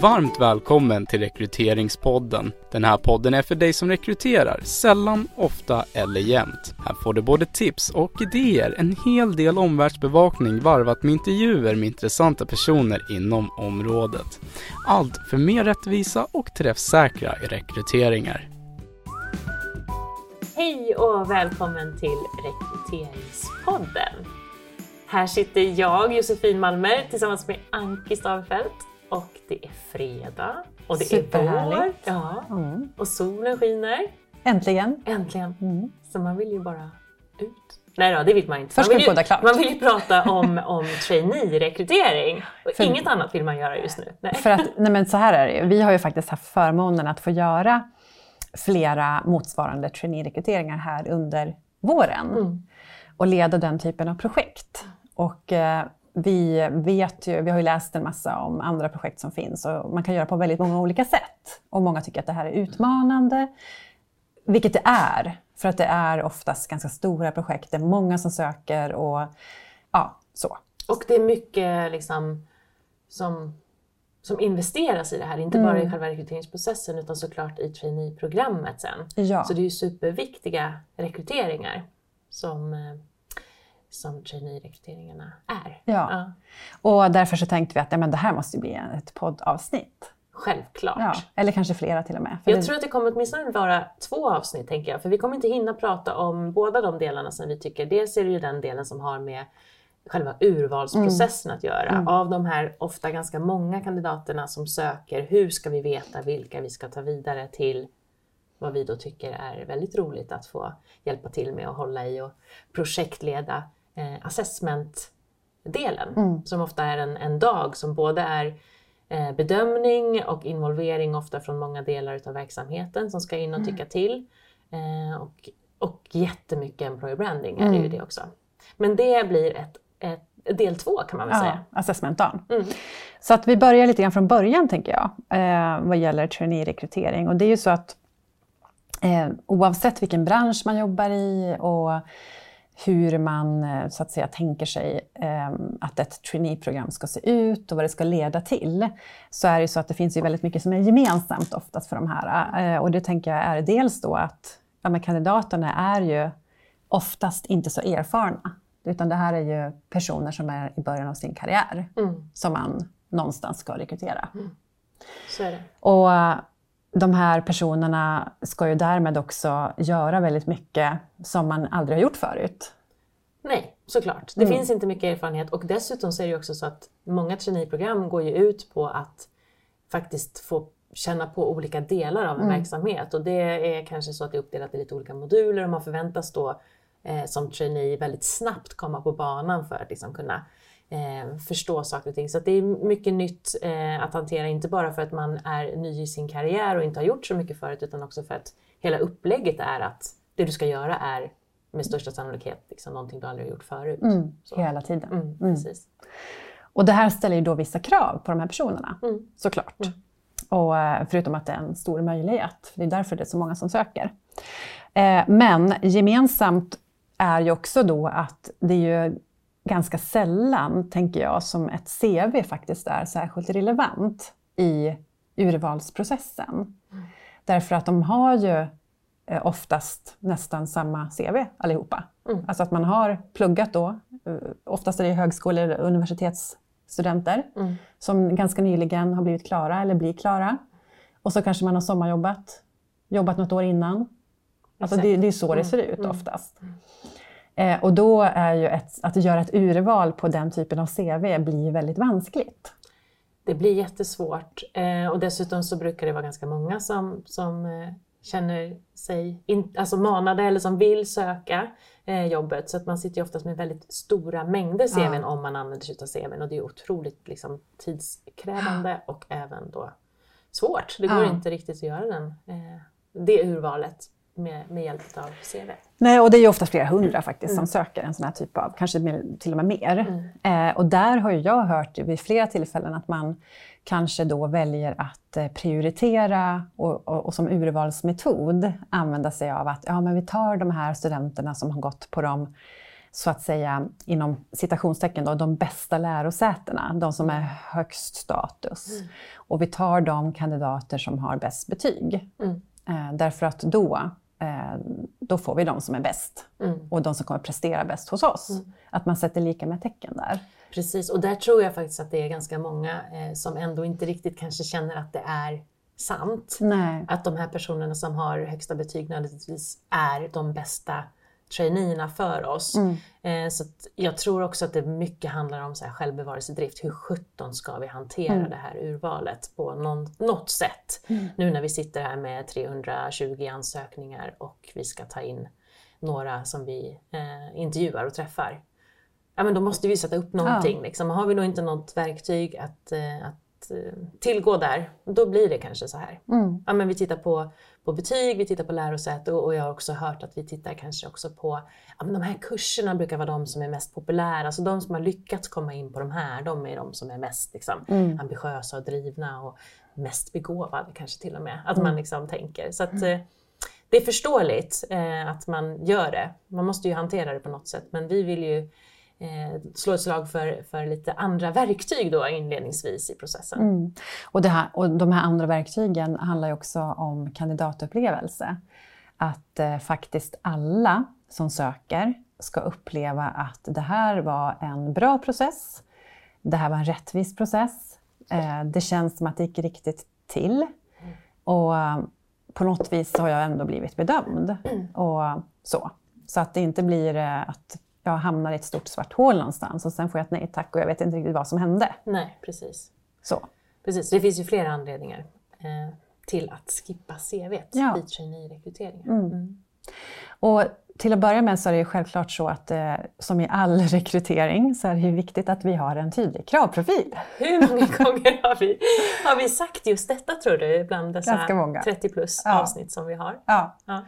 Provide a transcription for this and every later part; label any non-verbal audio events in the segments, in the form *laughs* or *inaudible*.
Varmt välkommen till Rekryteringspodden. Den här podden är för dig som rekryterar, sällan, ofta eller jämt. Här får du både tips och idéer, en hel del omvärldsbevakning varvat med intervjuer med intressanta personer inom området. Allt för mer rättvisa och träffsäkra rekryteringar. Hej och välkommen till Rekryteringspodden. Här sitter jag, Josefin Malmer, tillsammans med Anki Stavfeldt och det är fredag och det är vår. Ja, mm. Och solen skiner. Äntligen! Äntligen! Mm. Så man vill ju bara ut. Nej då, det vill man inte. Först man vill, ju, klart. man vill ju prata om, om trainee-rekrytering. Och för, inget annat vill man göra just nu. Nej. För att, nej men så här är det Vi har ju faktiskt haft förmånen att få göra flera motsvarande trainee-rekryteringar här under våren. Mm. Och leda den typen av projekt. Och eh, vi vet ju, vi har ju läst en massa om andra projekt som finns och man kan göra på väldigt många olika sätt. Och många tycker att det här är utmanande, vilket det är. För att det är oftast ganska stora projekt, det är många som söker och ja, så. Och det är mycket liksom som, som investeras i det här, inte mm. bara i själva rekryteringsprocessen utan såklart i traineeprogrammet sen. Ja. Så det är ju superviktiga rekryteringar som eh, som traineerekryteringarna är. Ja. ja. Och därför så tänkte vi att ja, men det här måste bli ett poddavsnitt. Självklart. Ja, eller kanske flera till och med. jag det... tror att det kommer åtminstone vara två avsnitt, tänker jag. För vi kommer inte hinna prata om båda de delarna som vi tycker. Dels är det ju den delen som har med själva urvalsprocessen mm. att göra. Mm. Av de här ofta ganska många kandidaterna som söker, hur ska vi veta vilka vi ska ta vidare till vad vi då tycker är väldigt roligt att få hjälpa till med att hålla i och projektleda eh, assessment-delen mm. som ofta är en, en dag som både är eh, bedömning och involvering ofta från många delar av verksamheten som ska in och mm. tycka till. Eh, och, och jättemycket employer branding är det ju mm. det också. Men det blir ett, ett del två kan man väl ja, säga. Assessmentdagen. Mm. Så att vi börjar lite grann från början tänker jag, eh, vad gäller trainee-rekrytering. Och det är ju så att eh, oavsett vilken bransch man jobbar i och hur man eh, så att säga tänker sig eh, att ett traineeprogram ska se ut och vad det ska leda till, så är det så att det finns ju väldigt mycket som är gemensamt oftast för de här. Eh, och det tänker jag är dels då att ja, kandidaterna är ju oftast inte så erfarna. Utan det här är ju personer som är i början av sin karriär mm. som man någonstans ska rekrytera. Mm. Så är det. Och de här personerna ska ju därmed också göra väldigt mycket som man aldrig har gjort förut. Nej, såklart. Det mm. finns inte mycket erfarenhet och dessutom så är det ju också så att många traineeprogram går ju ut på att faktiskt få känna på olika delar av en mm. verksamhet och det är kanske så att det är uppdelat i lite olika moduler och man förväntas då eh, som trainee väldigt snabbt komma på banan för att liksom kunna eh, förstå saker och ting. Så det är mycket nytt eh, att hantera, inte bara för att man är ny i sin karriär och inte har gjort så mycket förut, utan också för att hela upplägget är att det du ska göra är med största sannolikhet liksom, någonting du aldrig har gjort förut. Mm, hela tiden. Mm, mm. Precis. Och det här ställer ju då vissa krav på de här personerna, mm. såklart. Mm. Och eh, förutom att det är en stor möjlighet, för det är därför det är så många som söker. Eh, men gemensamt är ju också då att det är ju ganska sällan, tänker jag, som ett CV faktiskt är särskilt relevant i urvalsprocessen. Mm. Därför att de har ju eh, oftast nästan samma CV allihopa. Mm. Alltså att man har pluggat då, eh, oftast är det högskole eller universitetsstudenter mm. som ganska nyligen har blivit klara eller blir klara. Och så kanske man har sommarjobbat, jobbat något år innan. Alltså det, det är så det mm. ser ut mm. oftast. Eh, och då är ju ett, att göra ett urval på den typen av CV blir väldigt vanskligt. Det blir jättesvårt eh, och dessutom så brukar det vara ganska många som, som eh, känner sig in, alltså manade eller som vill söka eh, jobbet. Så att man sitter ju oftast med väldigt stora mängder CVn ja. om man använder sig av CVn och det är otroligt liksom, tidskrävande och även då svårt. Det går ja. inte riktigt att göra den, eh, det urvalet med, med hjälp av CV. Nej, och det är ju ofta flera hundra faktiskt mm. som söker en sån här typ av, kanske till och med mer. Mm. Eh, och där har jag hört vid flera tillfällen att man kanske då väljer att eh, prioritera och, och, och, som urvalsmetod använda sig av att ja, men vi tar de här studenterna som har gått på de så att säga inom citationstecken då, de bästa lärosätena, de som är högst status. Mm. Och vi tar de kandidater som har bäst betyg. Mm. Eh, därför att då, då får vi de som är bäst mm. och de som kommer prestera bäst hos oss. Mm. Att man sätter lika med tecken där. Precis, och där tror jag faktiskt att det är ganska många eh, som ändå inte riktigt kanske känner att det är sant. Nej. Att de här personerna som har högsta betyg nödvändigtvis är de bästa traineerna för oss. Mm. Eh, så jag tror också att det mycket handlar om så här självbevarelsedrift. Hur sjutton ska vi hantera mm. det här urvalet på någon, något sätt? Mm. Nu när vi sitter här med 320 ansökningar och vi ska ta in några som vi eh, intervjuar och träffar. Ja, men då måste vi sätta upp någonting. Ja. Liksom. Har vi nog inte något verktyg att, eh, att Eh, tillgå där, då blir det kanske så här. Mm. Ja, men vi tittar på, på betyg, vi tittar på lärosäte och, jag har också hört att vi tittar kanske också på, ja, men de här kurserna brukar vara de som är mest populära, alltså de som har lyckats komma in på de här, de är de som är mest liksom, mm. ambitiösa och drivna och mest begåvade kanske till och med. Att mm. man liksom tänker. Så att, mm. eh, det är förståeligt eh, att man gör det. Man måste ju hantera det på något sätt, men vi vill ju eh, slå ett slag för, för lite andra verktyg då inledningsvis i processen. Mm. Och, det här, och de här andra verktygen handlar ju också om kandidatupplevelse. Att eh, faktiskt alla som söker ska uppleva att det här var en bra process, det här var en rättvis process, eh, det känns som att det gick riktigt till. Och på något vis har jag ändå blivit bedömd. Mm. Och så. så att det inte blir eh, att jag hamnar i ett stort svart hål någonstans och sen får jag ett nej tack och jag vet inte riktigt vad som hände. Nej, precis. Så. Precis, det finns ju flera anledningar eh, till att skippa CV ja. vid traineerekryteringen. Mm. Mm. Och till att börja med så är det självklart så att eh, som i all *laughs* rekrytering så är det ju viktigt att vi har en tydlig kravprofil. Hur många *laughs* gånger har vi, har vi sagt just detta tror du, bland dessa 30 plus ja. avsnitt som vi har? Ja. ja.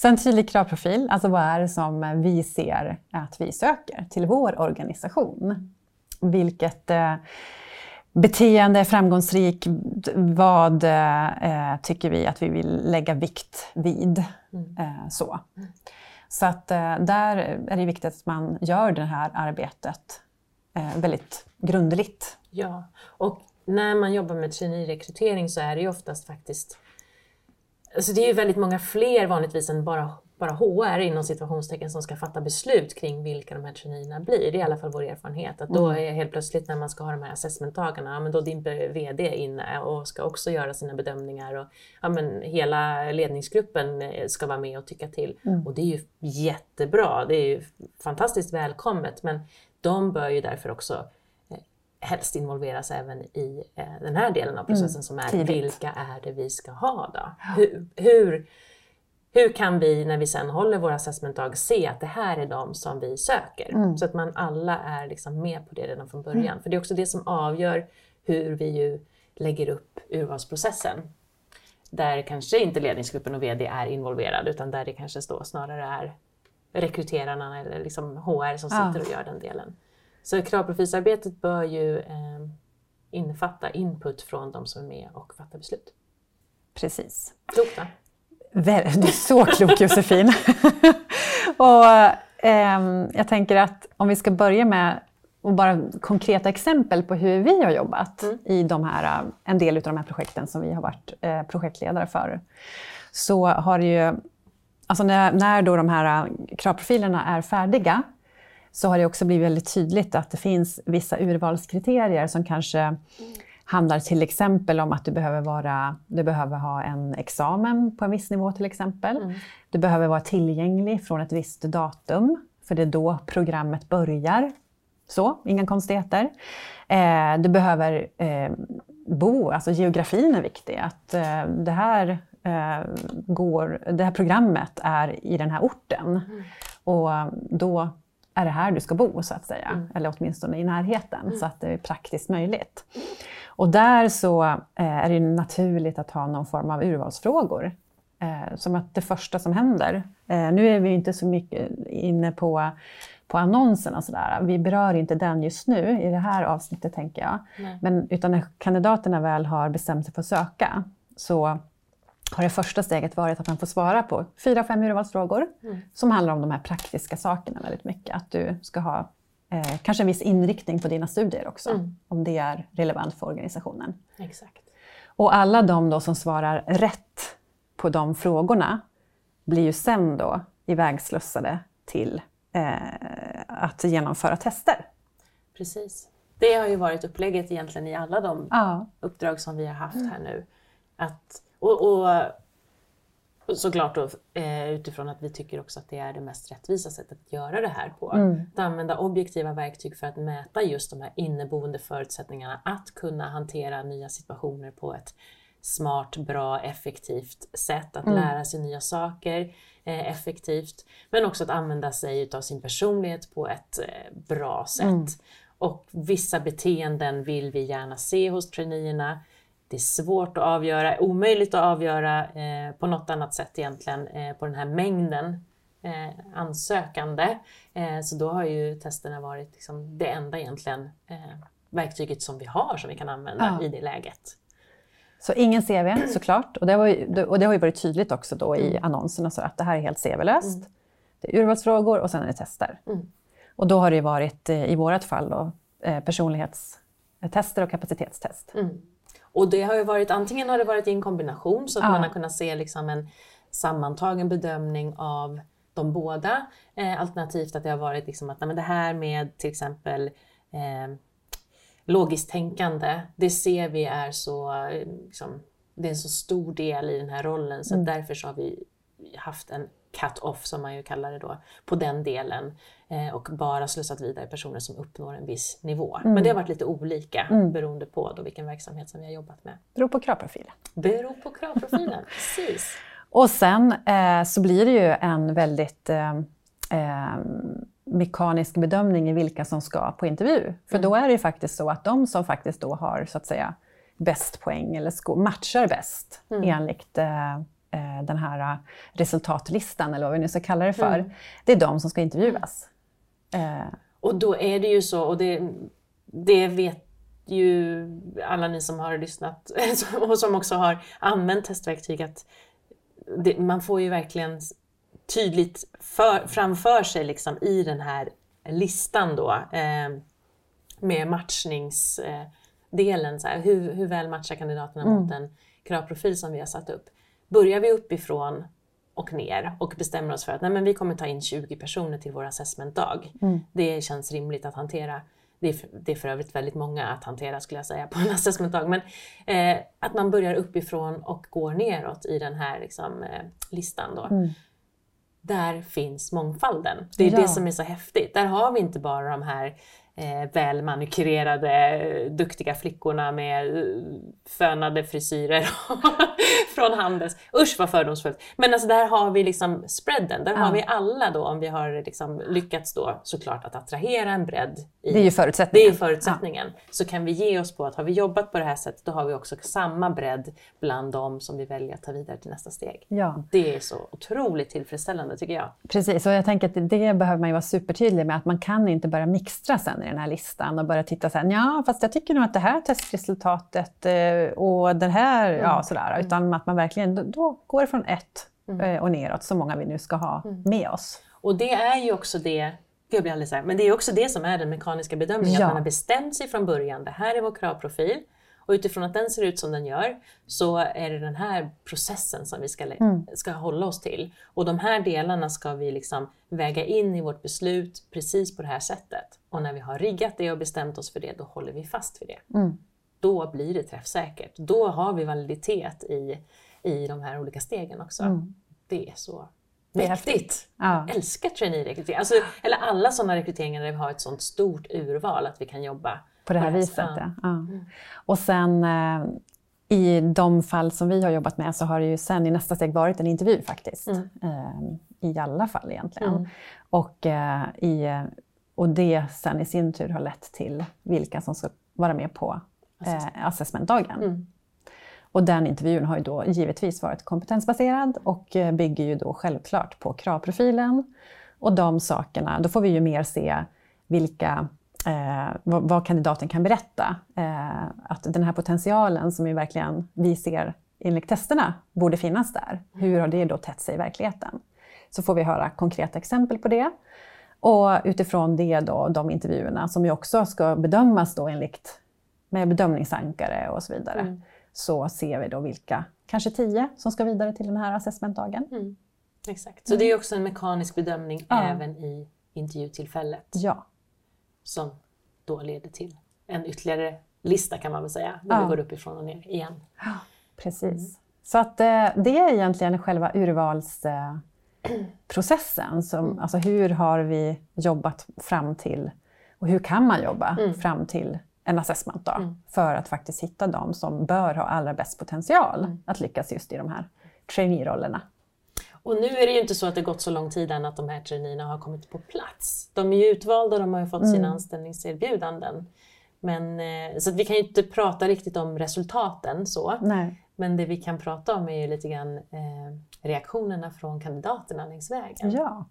Så en tydlig kravprofil, alltså vad är det som vi ser att vi söker till vår organisation? Vilket eh, beteende är framgångsrikt? Vad eh, tycker vi att vi vill lägga vikt vid? Mm. Eh, så. så att där är det viktigt att man gör det här arbetet väldigt grundligt. Ja, och när man jobbar med traineerekrytering så är det ju oftast faktiskt Alltså det är ju väldigt många fler vanligtvis än bara, bara HR inom situationstecken som ska fatta beslut kring vilka de här traineerna blir. Det är i alla fall vår erfarenhet. Att då mm. är helt plötsligt när man ska ha de här assessmentdagarna, ja, men då dimper VD inne och ska också göra sina bedömningar. Och, ja, men hela ledningsgruppen eh, ska vara med och tycka till. Mm. Och det är ju jättebra, det är ju fantastiskt välkommet. Men de bör ju därför också helst involveras även i eh, den här delen av processen mm, som är tidigt. vilka är det vi ska ha då? Hur, hur, hur kan vi när vi sen håller våra assessmentdag se att det här är de som vi söker? Mm. Så att man alla är liksom med på det redan från början. Mm. För det är också det som avgör hur vi ju lägger upp urvalsprocessen. Där kanske inte ledningsgruppen och VD är involverade utan där det kanske då snarare är rekryterarna eller liksom HR som sitter ja. och gör den delen. Så kravprofilsarbetet bör ju eh, innefatta input från de som är med och fattar beslut. Precis. Klokt va? *laughs* Du är så klok Josefin! *laughs* och, eh, jag tänker att om vi ska börja med och bara konkreta exempel på hur vi har jobbat mm. i de här, en del av de här projekten som vi har varit eh, projektledare för. Så har det ju, alltså när, när då de här kravprofilerna är färdiga så har det också blivit väldigt tydligt att det finns vissa urvalskriterier som kanske handlar till exempel om att du behöver, vara, du behöver ha en examen på en viss nivå till exempel. Mm. Du behöver vara tillgänglig från ett visst datum, för det är då programmet börjar. Så, inga konstigheter. Eh, du behöver eh, bo, alltså geografin är viktig. Att eh, det, här, eh, går, det här programmet är i den här orten. Mm. Och då är det här du ska bo så att säga, mm. eller åtminstone i närheten mm. så att det är praktiskt möjligt. Och där så eh, är det naturligt att ha någon form av urvalsfrågor. Eh, som att det första som händer, eh, nu är vi inte så mycket inne på på annonsen och sådär. Vi berör inte den just nu i det här avsnittet tänker jag. Men utan när kandidaterna väl har bestämt sig för att söka så har det första steget varit att man får svara på fyra, fem urvalsfrågor mm. som handlar om de här praktiska sakerna väldigt mycket. Att du ska ha eh, kanske en viss inriktning på dina studier också, mm. om det är relevant för organisationen. Exakt. Och alla de då som svarar rätt på de frågorna blir ju sen då ivägslussade till eh, att genomföra tester. Precis. Det har ju varit upplägget egentligen i alla de ja. uppdrag som vi har haft här nu. Att, och, och, såklart då, eh, utifrån att vi tycker också att det är det mest rättvisa sättet att göra det här på. Mm. Att använda objektiva verktyg för att mäta just de här inneboende förutsättningarna att kunna hantera nya situationer på ett smart, bra, effektivt sätt. Att mm. lära sig nya saker eh, effektivt. Men också att använda sig av sin personlighet på ett eh, bra sätt. Mm. Och vissa beteenden vill vi gärna se hos traineerna. Det är svårt att avgöra, omöjligt att avgöra eh, på något annat sätt egentligen eh, på den här mängden eh, ansökande. Eh, så då har ju testerna varit liksom det enda egentligen eh, verktyget som vi har som vi kan använda ja. i det läget. Så ingen CV såklart, och det, var ju, och det har ju varit tydligt också då i mm. annonserna så att det här är helt CV-löst. Mm. Det är urvalsfrågor och sen är det tester. Mm. Och då har det varit eh, i vårt fall då, personlighetstester och kapacitetstest. Och det har ju varit, antingen har det varit i en kombination så att ja. man har kunnat se liksom en sammantagen bedömning av de båda. Eh, alternativt att det har varit liksom att nej, men det här med till exempel eh, logiskt tänkande, det ser vi är så, liksom, det är en så stor del i den här rollen så mm. därför så har vi haft en cut-off som man ju kallar det då, på den delen eh, och bara slussat vidare personer som uppnår en viss nivå. Mm. Men det har varit lite olika mm. beroende på då vilken verksamhet som vi har jobbat med. Beror på kravprofilen. Beror på kravprofilen, *laughs* precis. Och sen eh, så blir det ju en väldigt eh, eh, mekanisk bedömning i vilka som ska på intervju. För mm. då är det ju faktiskt så att de som faktiskt då har så att säga bäst poäng eller matchar bäst mm. enligt eh, eh, den här eh, resultatlistan, eller vad vi nu ska kalla det för, mm. det är de som ska intervjuas. Eh. Och då är det ju så, och det, det vet ju alla ni som har lyssnat *laughs* och som också har använt testverktyg att det, man får ju verkligen tydligt för, framför sig liksom i den här listan då eh, med matchningsdelen. Eh, hur, hur väl matchar kandidaterna mm. mot en kravprofil som vi har satt upp? Börjar vi uppifrån och ner och bestämmer oss för att nej, men vi kommer ta in 20 personer till vår assessmentdag. Mm. Det känns rimligt att hantera. Det är, för, det är för övrigt väldigt många att hantera skulle jag säga på en *laughs* assessmentdag. Men eh, att man börjar uppifrån och går neråt i den här liksom, eh, listan. Då. Mm. Där finns mångfalden. Det är ja. det som är så häftigt. Där har vi inte bara de här eh, välmanikurerade, duktiga flickorna med eh, fönade frisyrer *laughs* från Handels. Usch vad fördomsfullt. Men alltså där har vi liksom spreaden. Där ja. har vi alla då, om vi har liksom lyckats då såklart att attrahera en bredd. I, det är ju förutsättningen. Det är förutsättningen. Ja. Så kan vi ge oss på att har vi jobbat på det här sättet, då har vi också samma bredd bland de som vi väljer att ta vidare till nästa steg. Ja. Det är så otroligt tillfredsställande tycker jag. Precis, och jag tänker att det behöver man ju vara supertydlig med, att man kan inte börja mixtra sen i den här listan och börja titta så här, ja fast jag tycker nog att det här testresultatet eh, och det här, mm. ja sådär. Mm. Utan att man verkligen, då går det från ett mm. Eh, och neråt, så många vi nu ska ha mm. med oss. Och det är ju också det jag blir. Men det är också det som är den mekaniska bedömningen, ja. att man har bestämt sig från början, det här är vår kravprofil. Och utifrån att den ser ut som den gör så är det den här processen som vi ska, mm. ska hålla oss till. Och de här delarna ska vi liksom väga in i vårt beslut precis på det här sättet. Och när vi har riggat det och bestämt oss för det, då håller vi fast vid det. Mm. Då blir det träffsäkert. Då har vi validitet i, i de här olika stegen också. Mm. Det är så mäktigt! Ja. Jag älskar traineerekrytering. Alltså, eller alla sådana rekryteringar där vi har ett sådant stort urval att vi kan jobba på det här viset. Ja. ja. Mm. Och sen eh, i de fall som vi har jobbat med så har det ju sen i nästa steg varit en intervju faktiskt. Mm. Eh, I alla fall egentligen. Mm. Och, eh, i, och det sen i sin tur har lett till vilka som ska vara med på eh, assessmentdagen. Mm. Och den intervjun har ju då givetvis varit kompetensbaserad och eh, bygger ju då självklart på kravprofilen. Och de sakerna, då får vi ju mer se vilka eh, vad, vad, kandidaten kan berätta. Eh, att den här potentialen som ju verkligen vi ser enligt testerna borde finnas där. Hur har det då tätt sig i verkligheten? Så får vi höra konkreta exempel på det. Och utifrån det då, de intervjuerna som ju också ska bedömas då enligt med bedömningsankare och så vidare, mm. så ser vi då vilka, kanske tio, som ska vidare till den här assessmentdagen. Mm. Exakt, så det är också en mekanisk bedömning ja. även i intervjutillfället. Ja. Som då leder till en ytterligare lista kan man väl säga, när ja. vi går uppifrån och ner igen. Ja, precis. Mm. Så att eh, det är egentligen själva urvalsprocessen. Eh, som, mm. Alltså hur har vi jobbat fram till, och hur kan man jobba mm. fram till en assessment då, mm. för att faktiskt hitta de som bör ha allra bäst potential mm. att lyckas just i de här trainee-rollerna. Och nu är det ju inte så att det gått så lång tid än att de här traineerna har kommit på plats. De är ju utvalda, de har ju fått sina mm. anställningserbjudanden. Men, eh, så vi kan ju inte prata riktigt om resultaten så. Nej. Men det vi kan prata om är ju lite grann eh, reaktionerna från kandidaterna längs vägen. Ja,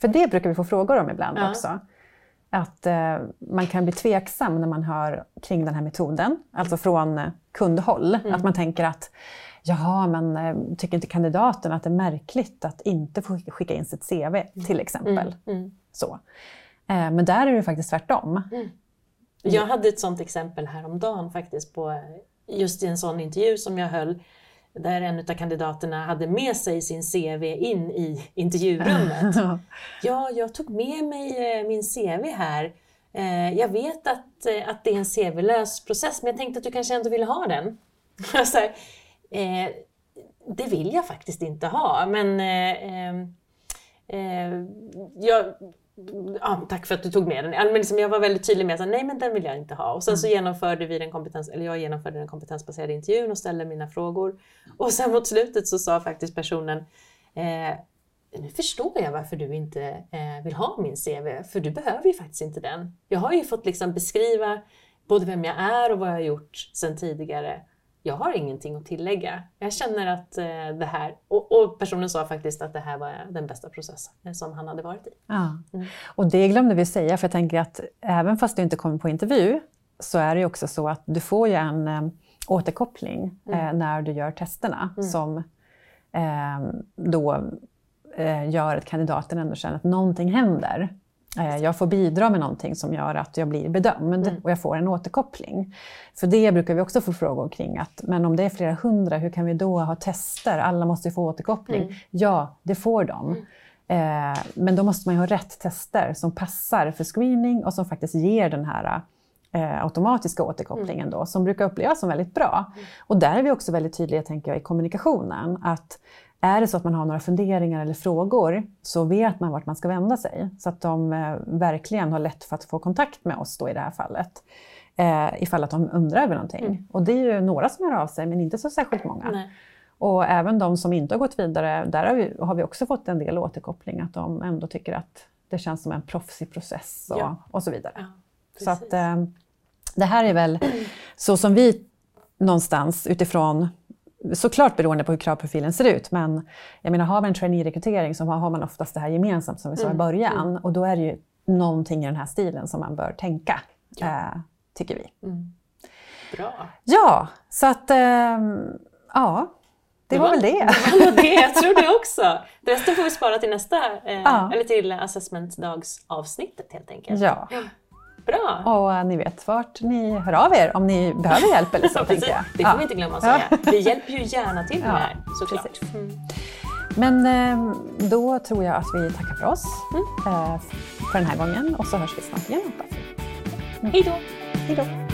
för det brukar vi få frågor om ibland ja. också. Att eh, man kan bli tveksam när man hör kring den här metoden, alltså från kundhåll. Mm. Att man tänker att Jaha, men eh, tycker inte kandidaten att det är märkligt att inte få skicka in sitt CV till exempel? Mm. Mm. Så. Eh, men där är det faktiskt tvärtom. Mm. Jag hade ett sådant exempel häromdagen faktiskt på just i en sån intervju som jag höll där en av kandidaterna hade med sig sin CV in i intervjurummet. *laughs* ja, jag tog med mig eh, min CV här. Jag vet att, att det är en CV-lös process, men jag tänkte att du kanske ändå ville ha den. *laughs* Eh, det vill jag faktiskt inte ha, men eh, eh, jag, ja, tack för att du tog med den. Men liksom jag var väldigt tydlig med att nej men den vill jag inte ha. Och sen så mm. genomförde vi den kompetens, eller jag genomförde den kompetensbaserade intervjun och ställde mina frågor. Och sen mot slutet så sa faktiskt personen eh, nu förstår jag varför du inte eh, vill ha min CV, för du behöver ju faktiskt inte den. Jag har ju fått liksom beskriva både vem jag är och vad jag har gjort sedan tidigare jag har ingenting att tillägga. Jag känner att eh, det här, och, och, personen sa faktiskt att det här var den bästa processen som han hade varit i. Ja. Mm. Och det glömde vi säga, för jag tänker att även fast du inte kommer på intervju så är det ju också så att du får ju en eh, återkoppling mm. eh, när du gör testerna mm. som eh, då eh, gör att kandidaten ändå känner att någonting händer. Eh, jag får bidra med någonting som gör att jag blir bedömd mm. och jag får en återkoppling. För det brukar vi också få frågor kring. Att, men om det är flera hundra, hur kan vi då ha tester? Alla måste få återkoppling. Mm. Ja, det får de. Mm. Eh, men då måste man ju ha rätt tester som passar för screening och som faktiskt ger den här eh, automatiska återkopplingen mm. då, som brukar upplevas som väldigt bra. Mm. Och där är vi också väldigt tydliga tänker jag, i kommunikationen. Att är det så att man har några funderingar eller frågor så vet man vart man ska vända sig. Så att de eh, verkligen har lätt för att få kontakt med oss då i det här fallet. Eh, ifall att de undrar över någonting. Mm. Och det är ju några som hör av sig men inte så särskilt många. Nej. Och även de som inte har gått vidare, där har vi, har vi också fått en del återkoppling att de ändå tycker att det känns som en proffsig process och, ja. och så vidare. Ja, så att eh, det här är väl så som vi någonstans utifrån Såklart beroende på hur kravprofilen ser ut, men jag menar, har man en trainee-rekrytering så har man oftast det här gemensamt som vi sa i mm, början. Mm. Och då är det ju någonting i den här stilen som man bör tänka, ja. äh, tycker vi. Mm. Bra. Ja, så att äh, ja, det, det var, var, väl det. Det var det, jag tror det också. Resten får vi spara till nästa, eh, ja. eller till assessmentdagsavsnittet helt enkelt. Ja. Bra! Och uh, ni vet vart ni hör av er om ni behöver hjälp eller så. *laughs* ja, jag. Det får ja. vi inte glömma att säga. Vi hjälper ju gärna till med *laughs* ja, det här såklart. Mm. Men uh, då tror jag att vi tackar för oss mm. uh, för den här gången och så hörs vi snart igen. Mm. Hej då! Hej då!